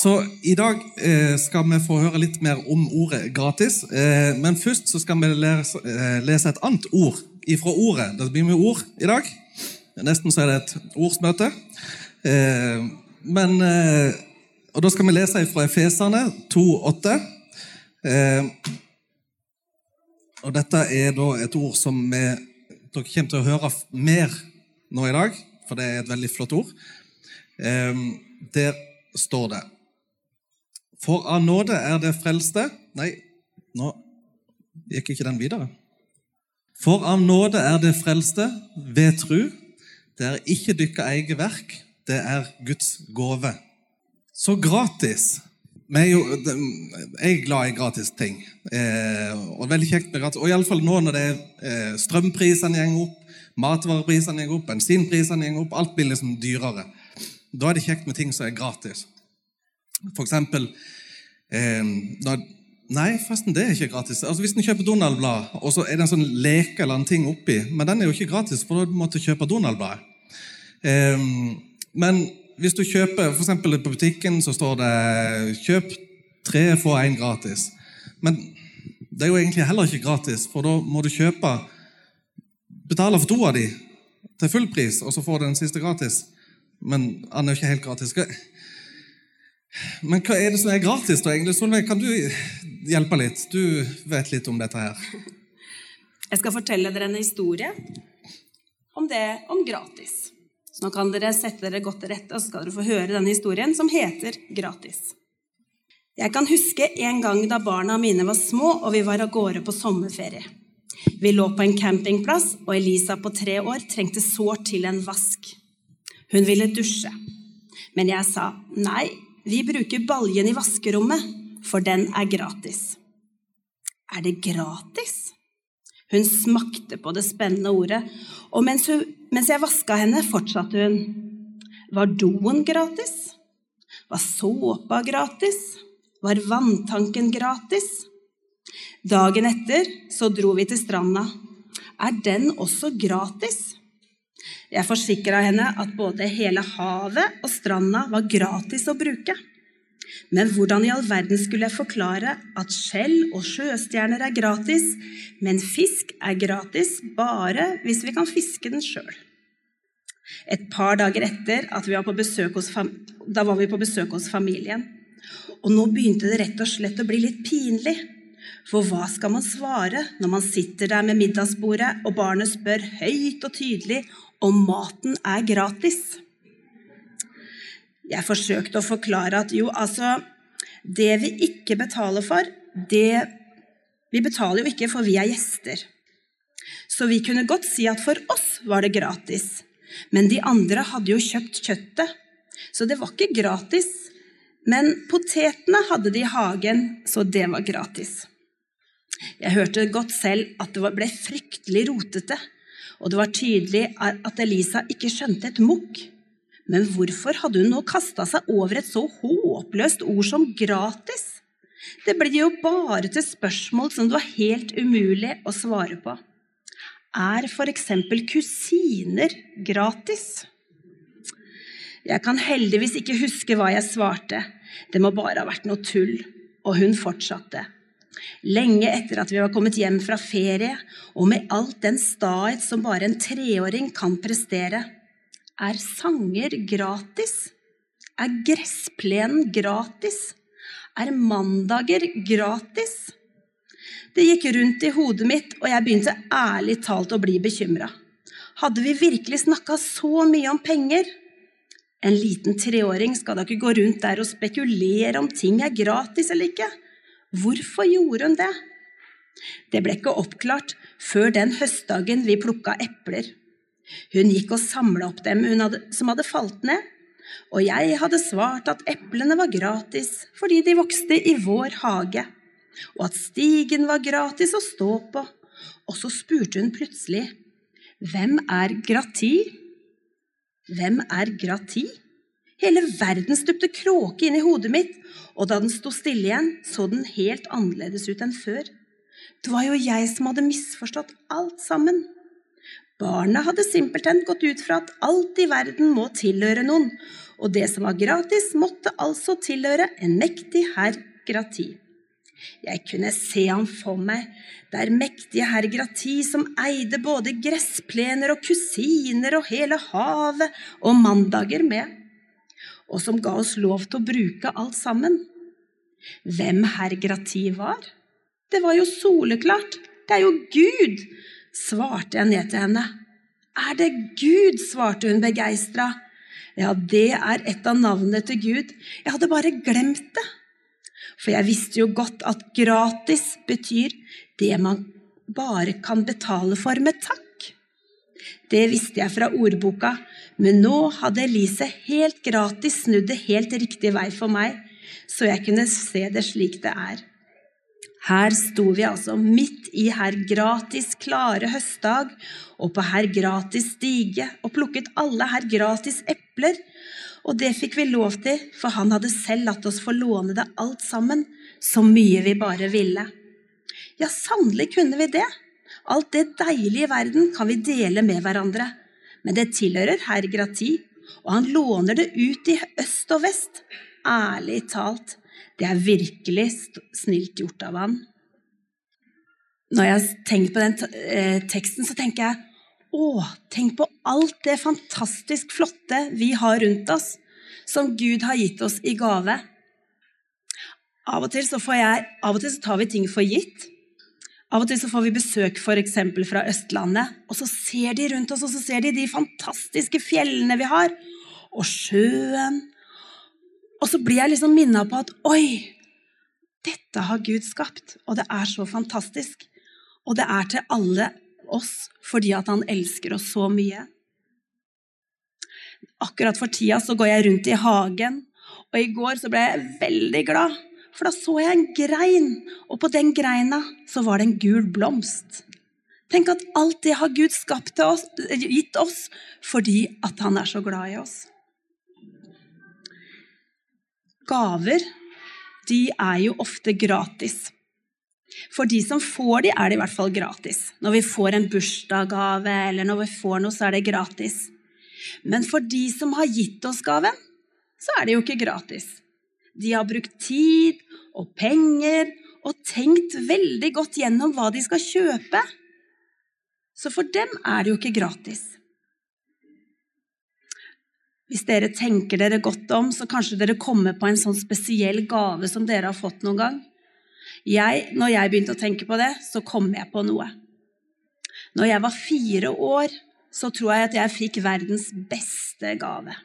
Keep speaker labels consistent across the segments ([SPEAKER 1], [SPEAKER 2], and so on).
[SPEAKER 1] Så i dag eh, skal vi få høre litt mer om ordet gratis. Eh, men først så skal vi lese, eh, lese et annet ord ifra ordet. Det blir mye ord i dag. Nesten så er det et ordsmøte. Eh, men, eh, og da skal vi lese fra Efesene 2,8. Eh, og dette er da et ord som vi, dere kommer til å høre mer nå i dag, for det er et veldig flott ord. Der står det For av nåde er det frelste Nei, nå gikk ikke den videre. For av nåde er det frelste ved tru. Det er ikke dykka eget verk, det er Guds gave. Så gratis. Jeg er glad i gratis ting. Eh, og veldig kjekt med gratis. Og iallfall nå når det er eh, strømprisene går opp, matvareprisene går opp, bensinprisene går opp, alt blir liksom dyrere. Da er det kjekt med ting som er gratis. For eksempel eh, da, Nei, forresten, det er ikke gratis. Altså Hvis en kjøper Donald-blad, og så er det en sånn leke eller en ting oppi, men den er jo ikke gratis, for da måtte du kjøpe Donald-bladet. Eh, men hvis du kjøper for eksempel på butikken, så står det 'kjøp tre, få én gratis'. Men det er jo egentlig heller ikke gratis, for da må du kjøpe Betale for to av de til full pris, og så får du den siste gratis. Men den er jo ikke helt gratis. Men hva er det som er gratis, da? egentlig? Solveig, kan du hjelpe litt? Du vet litt om dette her.
[SPEAKER 2] Jeg skal fortelle dere en historie om det om gratis. Så nå kan dere sette dere godt til rette, og så skal dere få høre denne historien, som heter Gratis. Jeg kan huske en gang da barna mine var små, og vi var av gårde på sommerferie. Vi lå på en campingplass, og Elisa på tre år trengte sårt til en vask. Hun ville dusje. Men jeg sa nei, vi bruker baljen i vaskerommet, for den er gratis. Er det gratis? Hun smakte på det spennende ordet, og mens, hun, mens jeg vaska henne, fortsatte hun. Var doen gratis? Var såpa gratis? Var vanntanken gratis? Dagen etter så dro vi til stranda. Er den også gratis? Jeg forsikra henne at både hele havet og stranda var gratis å bruke. Men hvordan i all verden skulle jeg forklare at skjell og sjøstjerner er gratis, men fisk er gratis bare hvis vi kan fiske den sjøl? Et par dager etter vi var da var vi på besøk hos familien. Og nå begynte det rett og slett å bli litt pinlig. For hva skal man svare når man sitter der med middagsbordet, og barnet spør høyt og tydelig om maten er gratis? Jeg forsøkte å forklare at jo, altså Det vi ikke betaler for, det Vi betaler jo ikke, for vi er gjester. Så vi kunne godt si at for oss var det gratis. Men de andre hadde jo kjøpt kjøttet, så det var ikke gratis. Men potetene hadde de i hagen, så det var gratis. Jeg hørte godt selv at det ble fryktelig rotete, og det var tydelig at Elisa ikke skjønte et mukk. Men hvorfor hadde hun nå kasta seg over et så håpløst ord som gratis? Det blir jo bare til spørsmål som det var helt umulig å svare på. Er f.eks. kusiner gratis? Jeg kan heldigvis ikke huske hva jeg svarte. Det må bare ha vært noe tull. Og hun fortsatte. Lenge etter at vi var kommet hjem fra ferie, og med alt den stahet som bare en treåring kan prestere. Er sanger gratis? Er gressplenen gratis? Er mandager gratis? Det gikk rundt i hodet mitt, og jeg begynte ærlig talt å bli bekymra. Hadde vi virkelig snakka så mye om penger? En liten treåring skal da ikke gå rundt der og spekulere om ting er gratis eller ikke. Hvorfor gjorde hun det? Det ble ikke oppklart før den høstdagen vi plukka epler. Hun gikk og samla opp dem hadde, som hadde falt ned, og jeg hadde svart at eplene var gratis fordi de vokste i vår hage, og at stigen var gratis å stå på. Og så spurte hun plutselig, hvem er Grati? Hvem er Grati? Hele verden stupte kråke inn i hodet mitt, og da den sto stille igjen, så den helt annerledes ut enn før. Det var jo jeg som hadde misforstått alt sammen. Barna hadde simpelthen gått ut fra at alt i verden må tilhøre noen, og det som var gratis, måtte altså tilhøre en mektig herr Grati. Jeg kunne se ham for meg, der mektige herr Grati som eide både gressplener og kusiner og hele havet og mandager med, og som ga oss lov til å bruke alt sammen. Hvem herr Grati var? Det var jo soleklart, det er jo Gud, svarte jeg ned til henne. Er det Gud? svarte hun begeistra. Ja, det er et av navnene til Gud. Jeg hadde bare glemt det. For jeg visste jo godt at gratis betyr det man bare kan betale for med takk. Det visste jeg fra ordboka, men nå hadde Elise helt gratis snudd det helt riktig vei for meg, så jeg kunne se det slik det er. Her sto vi altså midt i herr gratis klare høstdag og på herr gratis stige og plukket alle herr gratis epler og det fikk vi lov til, for han hadde selv latt oss få låne det alt sammen, så mye vi bare ville. Ja, sannelig kunne vi det. Alt det deilige i verden kan vi dele med hverandre. Men det tilhører herr Grati, og han låner det ut i øst og vest. Ærlig talt, det er virkelig snilt gjort av han. Når jeg tenkt på den eh, teksten, så tenker jeg å, tenk på alt det fantastisk flotte vi har rundt oss, som Gud har gitt oss i gave. Av og til så, jeg, av og til så tar vi ting for gitt. Av og til så får vi besøk f.eks. fra Østlandet, og så ser de rundt oss og så ser de de fantastiske fjellene vi har, og sjøen. Og så blir jeg liksom minna på at oi, dette har Gud skapt, og det er så fantastisk. Og det er til alle oss fordi at han elsker oss så mye. Akkurat for tida så går jeg rundt i hagen, og i går så ble jeg veldig glad. For da så jeg en grein, og på den greina så var det en gul blomst. Tenk at alt det har Gud oss, gitt oss fordi at han er så glad i oss. Gaver, de er jo ofte gratis. For de som får de, er det i hvert fall gratis. Når vi får en bursdagsgave eller når vi får noe, så er det gratis. Men for de som har gitt oss gaven, så er det jo ikke gratis. De har brukt tid og penger og tenkt veldig godt gjennom hva de skal kjøpe. Så for dem er det jo ikke gratis. Hvis dere tenker dere godt om, så kanskje dere kommer på en sånn spesiell gave som dere har fått noen gang. Jeg, når jeg begynte å tenke på det, så kom jeg på noe. Når jeg var fire år, så tror jeg at jeg fikk verdens beste gave.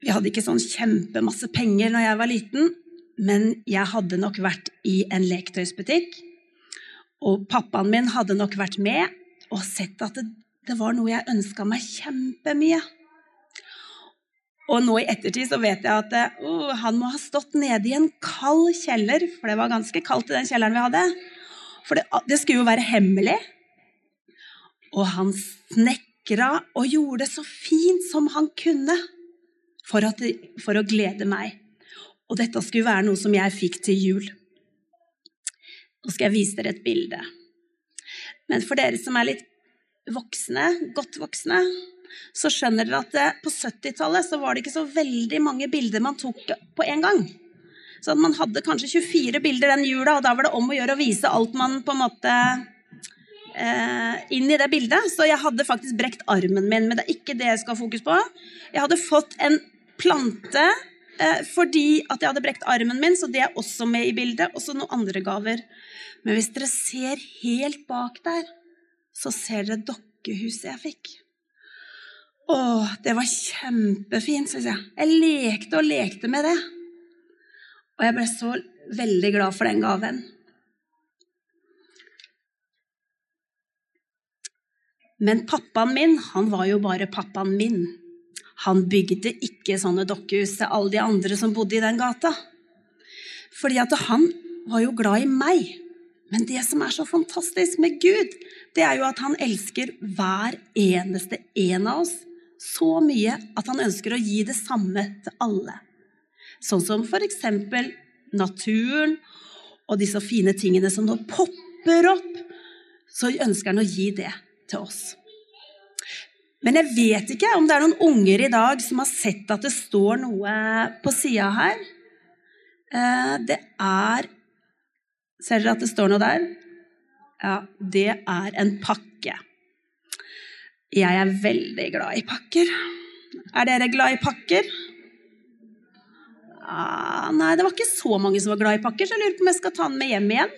[SPEAKER 2] Vi hadde ikke sånn kjempemasse penger når jeg var liten, men jeg hadde nok vært i en leketøysbutikk. Og pappaen min hadde nok vært med og sett at det, det var noe jeg ønska meg kjempemye. Og nå i ettertid så vet jeg at uh, han må ha stått nede i en kald kjeller, for det var ganske kaldt i den kjelleren vi hadde. For det, det skulle jo være hemmelig. Og han snekra og gjorde det så fint som han kunne for, at, for å glede meg. Og dette skulle være noe som jeg fikk til jul. Nå skal jeg vise dere et bilde. Men for dere som er litt voksne, godt voksne, så skjønner dere at eh, på 70-tallet så var det ikke så veldig mange bilder man tok på en gang. Så man hadde kanskje 24 bilder den jula, og da var det om å gjøre å vise alt man på en måte eh, inn i det bildet. Så jeg hadde faktisk brekt armen min, men det er ikke det jeg skal ha fokus på. Jeg hadde fått en plante eh, fordi at jeg hadde brekt armen min, så det er også med i bildet. Og så noen andre gaver. Men hvis dere ser helt bak der, så ser dere dokkehuset jeg fikk. Å, det var kjempefint, syns jeg. Jeg lekte og lekte med det. Og jeg ble så veldig glad for den gaven. Men pappaen min, han var jo bare pappaen min. Han bygde ikke sånne dokkehus til alle de andre som bodde i den gata. Fordi at han var jo glad i meg. Men det som er så fantastisk med Gud, det er jo at han elsker hver eneste en av oss så mye at han ønsker å gi det samme til alle. Sånn som f.eks. naturen og disse fine tingene som nå popper opp. Så ønsker han å gi det til oss. Men jeg vet ikke om det er noen unger i dag som har sett at det står noe på sida her. Eh, det er Ser dere at det står noe der? Ja, det er en pakke. Jeg er veldig glad i pakker. Er dere glad i pakker? Ah, nei, det var ikke så mange som var glad i pakker, så jeg lurer på om jeg skal ta den med hjem igjen.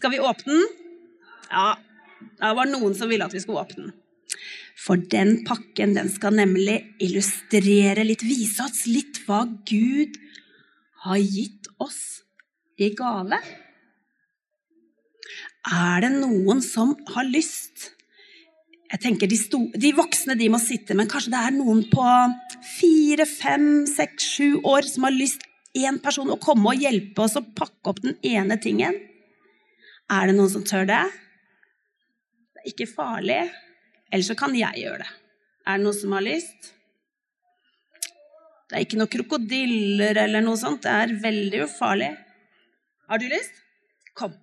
[SPEAKER 2] Skal vi åpne den? Ja, det var noen som ville at vi skulle åpne den. For den pakken den skal nemlig illustrere litt, vise oss litt hva Gud har gitt oss i gave. Er det noen som har lyst? Jeg tenker de, sto, de, voksne de må sitte, men kanskje det er noen på fire, fem, seks, sju år som har lyst én person å komme og hjelpe oss å pakke opp den ene tingen. Er det noen som tør det? Det er ikke farlig. Eller så kan jeg gjøre det. Er det noen som har lyst? Det er ikke noen krokodiller eller noe sånt. Det er veldig ufarlig. Har du lyst? Kom.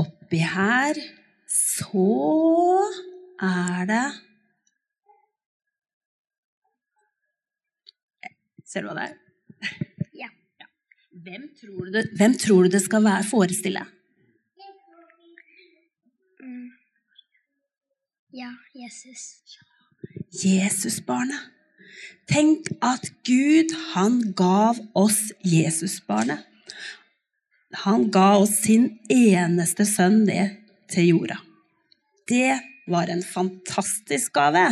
[SPEAKER 2] Oppi her så er det Ser du hva det er?
[SPEAKER 3] Ja.
[SPEAKER 2] ja. Hvem, tror det, hvem tror du det skal være, forestille?
[SPEAKER 3] Mm. Ja, Jesus.
[SPEAKER 2] Jesusbarnet. Tenk at Gud, han gav oss Jesusbarnet. Han ga oss sin eneste sønn ned til jorda. Det var en fantastisk gave.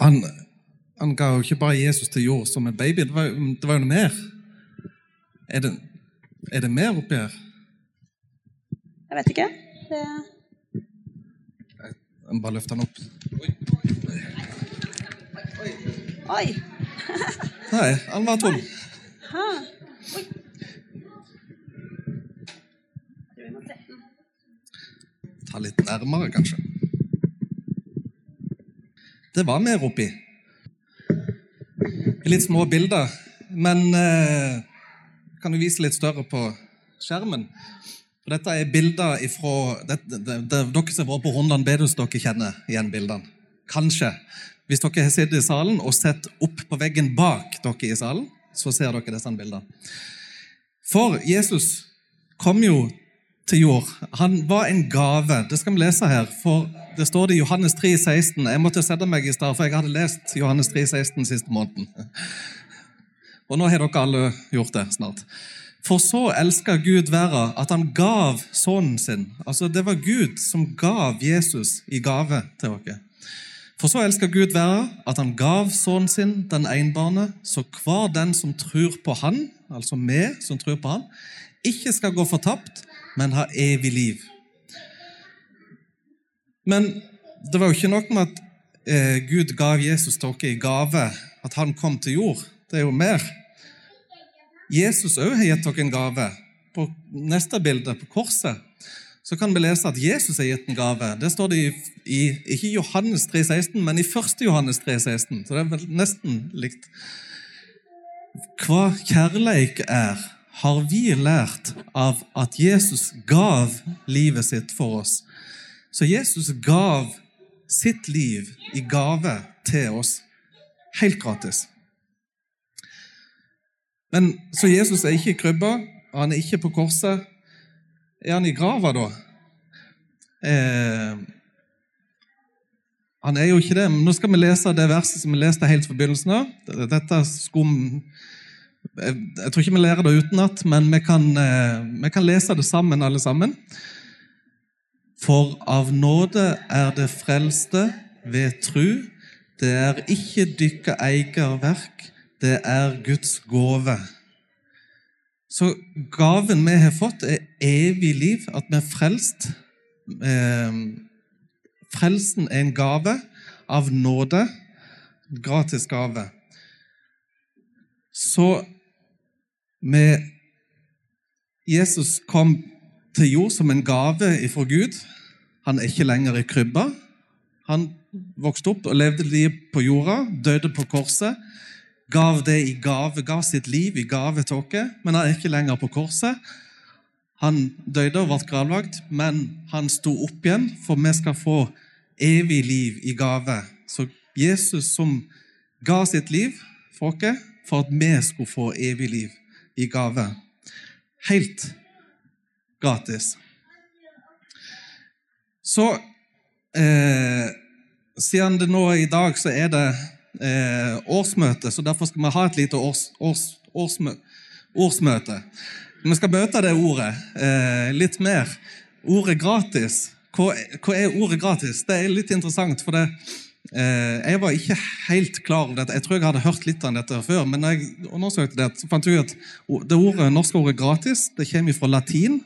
[SPEAKER 1] Han han ga jo ikke bare Jesus til jord som en baby. Det var, det var jo noe mer. Er det, er det mer oppi her?
[SPEAKER 2] Jeg vet ikke. Det...
[SPEAKER 1] Jeg bare løfte den opp.
[SPEAKER 2] Oi. Oi.
[SPEAKER 1] Nei, han var tom.
[SPEAKER 2] Ha. Oi.
[SPEAKER 1] Ta litt nærmere, kanskje. Det var mer oppi litt små bilder. Men eh, kan du vise litt større på skjermen? Og dette er bilder ifra det, det, det, Dere som har vært på Rondan bedehus, dere kjenner igjen bildene. Kanskje. Hvis dere har sittet i salen og sett opp på veggen bak dere i salen, så ser dere disse bildene. For Jesus kom jo til jord. Han var en gave. Det skal vi lese her. For det står det i Johannes 3, 16. Jeg måtte sette meg i stad, for jeg hadde lest Johannes 3, 16 siste måneden. Og nå har dere alle gjort det snart. For så elska Gud verden at han gav sønnen sin. Altså Det var Gud som gav Jesus i gave til dere. For så elska Gud verden at han gav sønnen sin, den enbarne, så hver den som tror på han, altså vi som tror på han, ikke skal gå fortapt, men ha evig liv. Men det var jo ikke nok med at eh, Gud gav Jesus til dere i gave, at han kom til jord. Det er jo mer. Jesus òg har gitt dere en gave. På neste bilde, på korset, så kan vi lese at Jesus har gitt en gave. Det står det i, i ikke Johannes 3,16, men i 1. Johannes 3,16. Så det er vel nesten likt. Hva kjærleik er, har vi lært av at Jesus gav livet sitt for oss. Så Jesus gav sitt liv i gave til oss, helt gratis. Men Så Jesus er ikke i krybba, og han er ikke på korset. Er han i grava, da? Eh, han er jo ikke det, men nå skal vi lese det verset som vi leste helt fra begynnelsen av. Dette skum... jeg, tror ikke vi lærer det utenat, men vi kan, eh, vi kan lese det sammen, alle sammen. For av nåde er det frelste ved tru. Det er ikke dykke eier verk, det er Guds gave. Så gaven vi har fått, er evig liv, at vi er frelst. Eh, frelsen er en gave av nåde. Gratis gave. Så med Jesus kom til jord som en gave ifra Gud. Han er ikke lenger i krybba. Han vokste opp og levde liv på jorda, døde på korset. Gav det i gave, gav sitt liv i gave til oss, men han er ikke lenger på korset. Han døde og ble gravlagt, men han sto opp igjen, for vi skal få evig liv i gave. Så Jesus som ga sitt liv for oss, for at vi skulle få evig liv i gave. Helt gratis. Så eh, siden det nå i dag så er det eh, årsmøte, så derfor skal vi ha et lite års, års, årsmø, årsmøte. Vi skal møte det ordet eh, litt mer. Ordet gratis. Hva, hva, er ordet gratis? Det er litt interessant, for det, eh, jeg var ikke helt klar over dette. Jeg tror jeg hadde hørt litt om dette før, men når jeg undersøkte det, så fant jeg ut at det norske ordet gratis det kommer fra latin.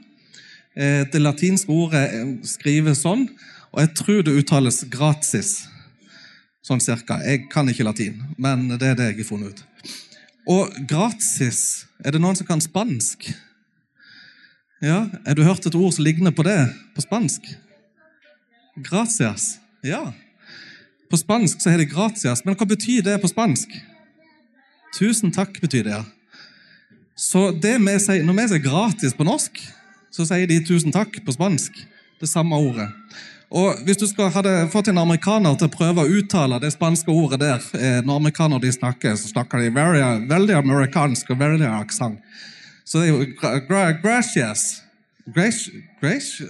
[SPEAKER 1] Eh, det latinske ordet skrives sånn, og jeg tror det uttales gratis. Sånn cirka. Jeg kan ikke latin, men det er det jeg har funnet ut. Og gratis Er det noen som kan spansk? Ja, Har du hørt et ord som ligner på det på spansk? Gracias. Ja. På spansk så er det gracias, men hva betyr det på spansk? Tusen takk betyr det, ja. Så det vi sier, når vi sier gratis på norsk, så sier de tusen takk på spansk. Det samme ordet. Og Hvis du skal, hadde fått en amerikaner til å prøve å uttale det spanske ordet der eh, Når amerikanere de snakker, så snakker de very, veldig amerikansk og veldig aksent. Så det er jo gra, gra. Gracious, gracious.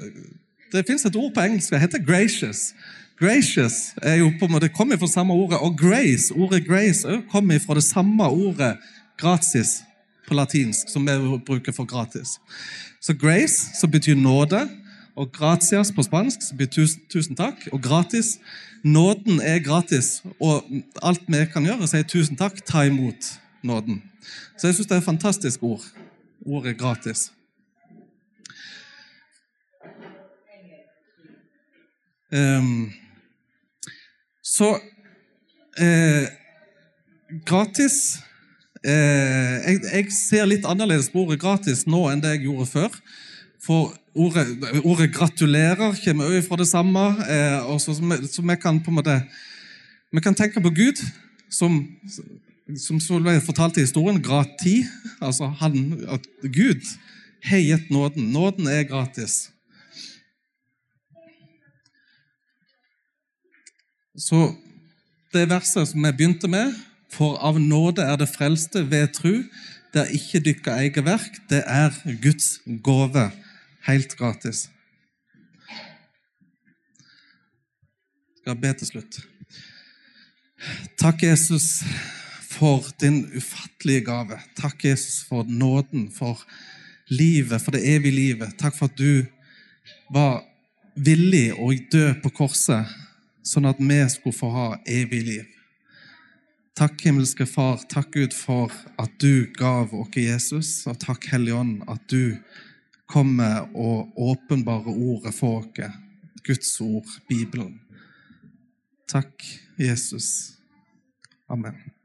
[SPEAKER 1] Det fins et ord på engelsk som heter gracious. Gracious er jo på en måte, kommer fra samme ordet, og grace, ordet grace kommer fra det samme ordet gratis på latinsk, som vi bruker for gratis. Så grace, som betyr nåde, og gratias på spansk, som betyr tusen, tusen takk, og gratis. Nåden er gratis, og alt vi kan gjøre, er å si tusen takk, ta imot nåden. Så jeg syns det er et fantastisk ord. Ordet gratis. Um, så eh, gratis eh, jeg, jeg, ser litt annerledes på ordet gratis nå enn det jeg gjorde før. For ordet, ordet 'gratulerer' kommer også fra det samme. Eh, også, så, vi kan på en måte vi kan tenke på Gud som, som Solveig fortalte i historien, grati. Altså han, at Gud har gitt nåden. Nåden er gratis. Så det verset som vi begynte med, for av nåde er det frelste ved tru, det er ikke dykka eget verk, det er Guds gave, helt gratis. Jeg skal be til slutt. Takk, Jesus, for din ufattelige gave. Takk, Jesus, for nåden, for livet, for det evige livet. Takk for at du var villig å dø på korset sånn at vi skulle få ha evig liv. Takk, himmelske Far, takk Gud for at du gav oss Jesus, og takk, Hellige Ånd, at du kommer og åpenbarer ordet for oss, Guds ord, Bibelen. Takk, Jesus. Amen.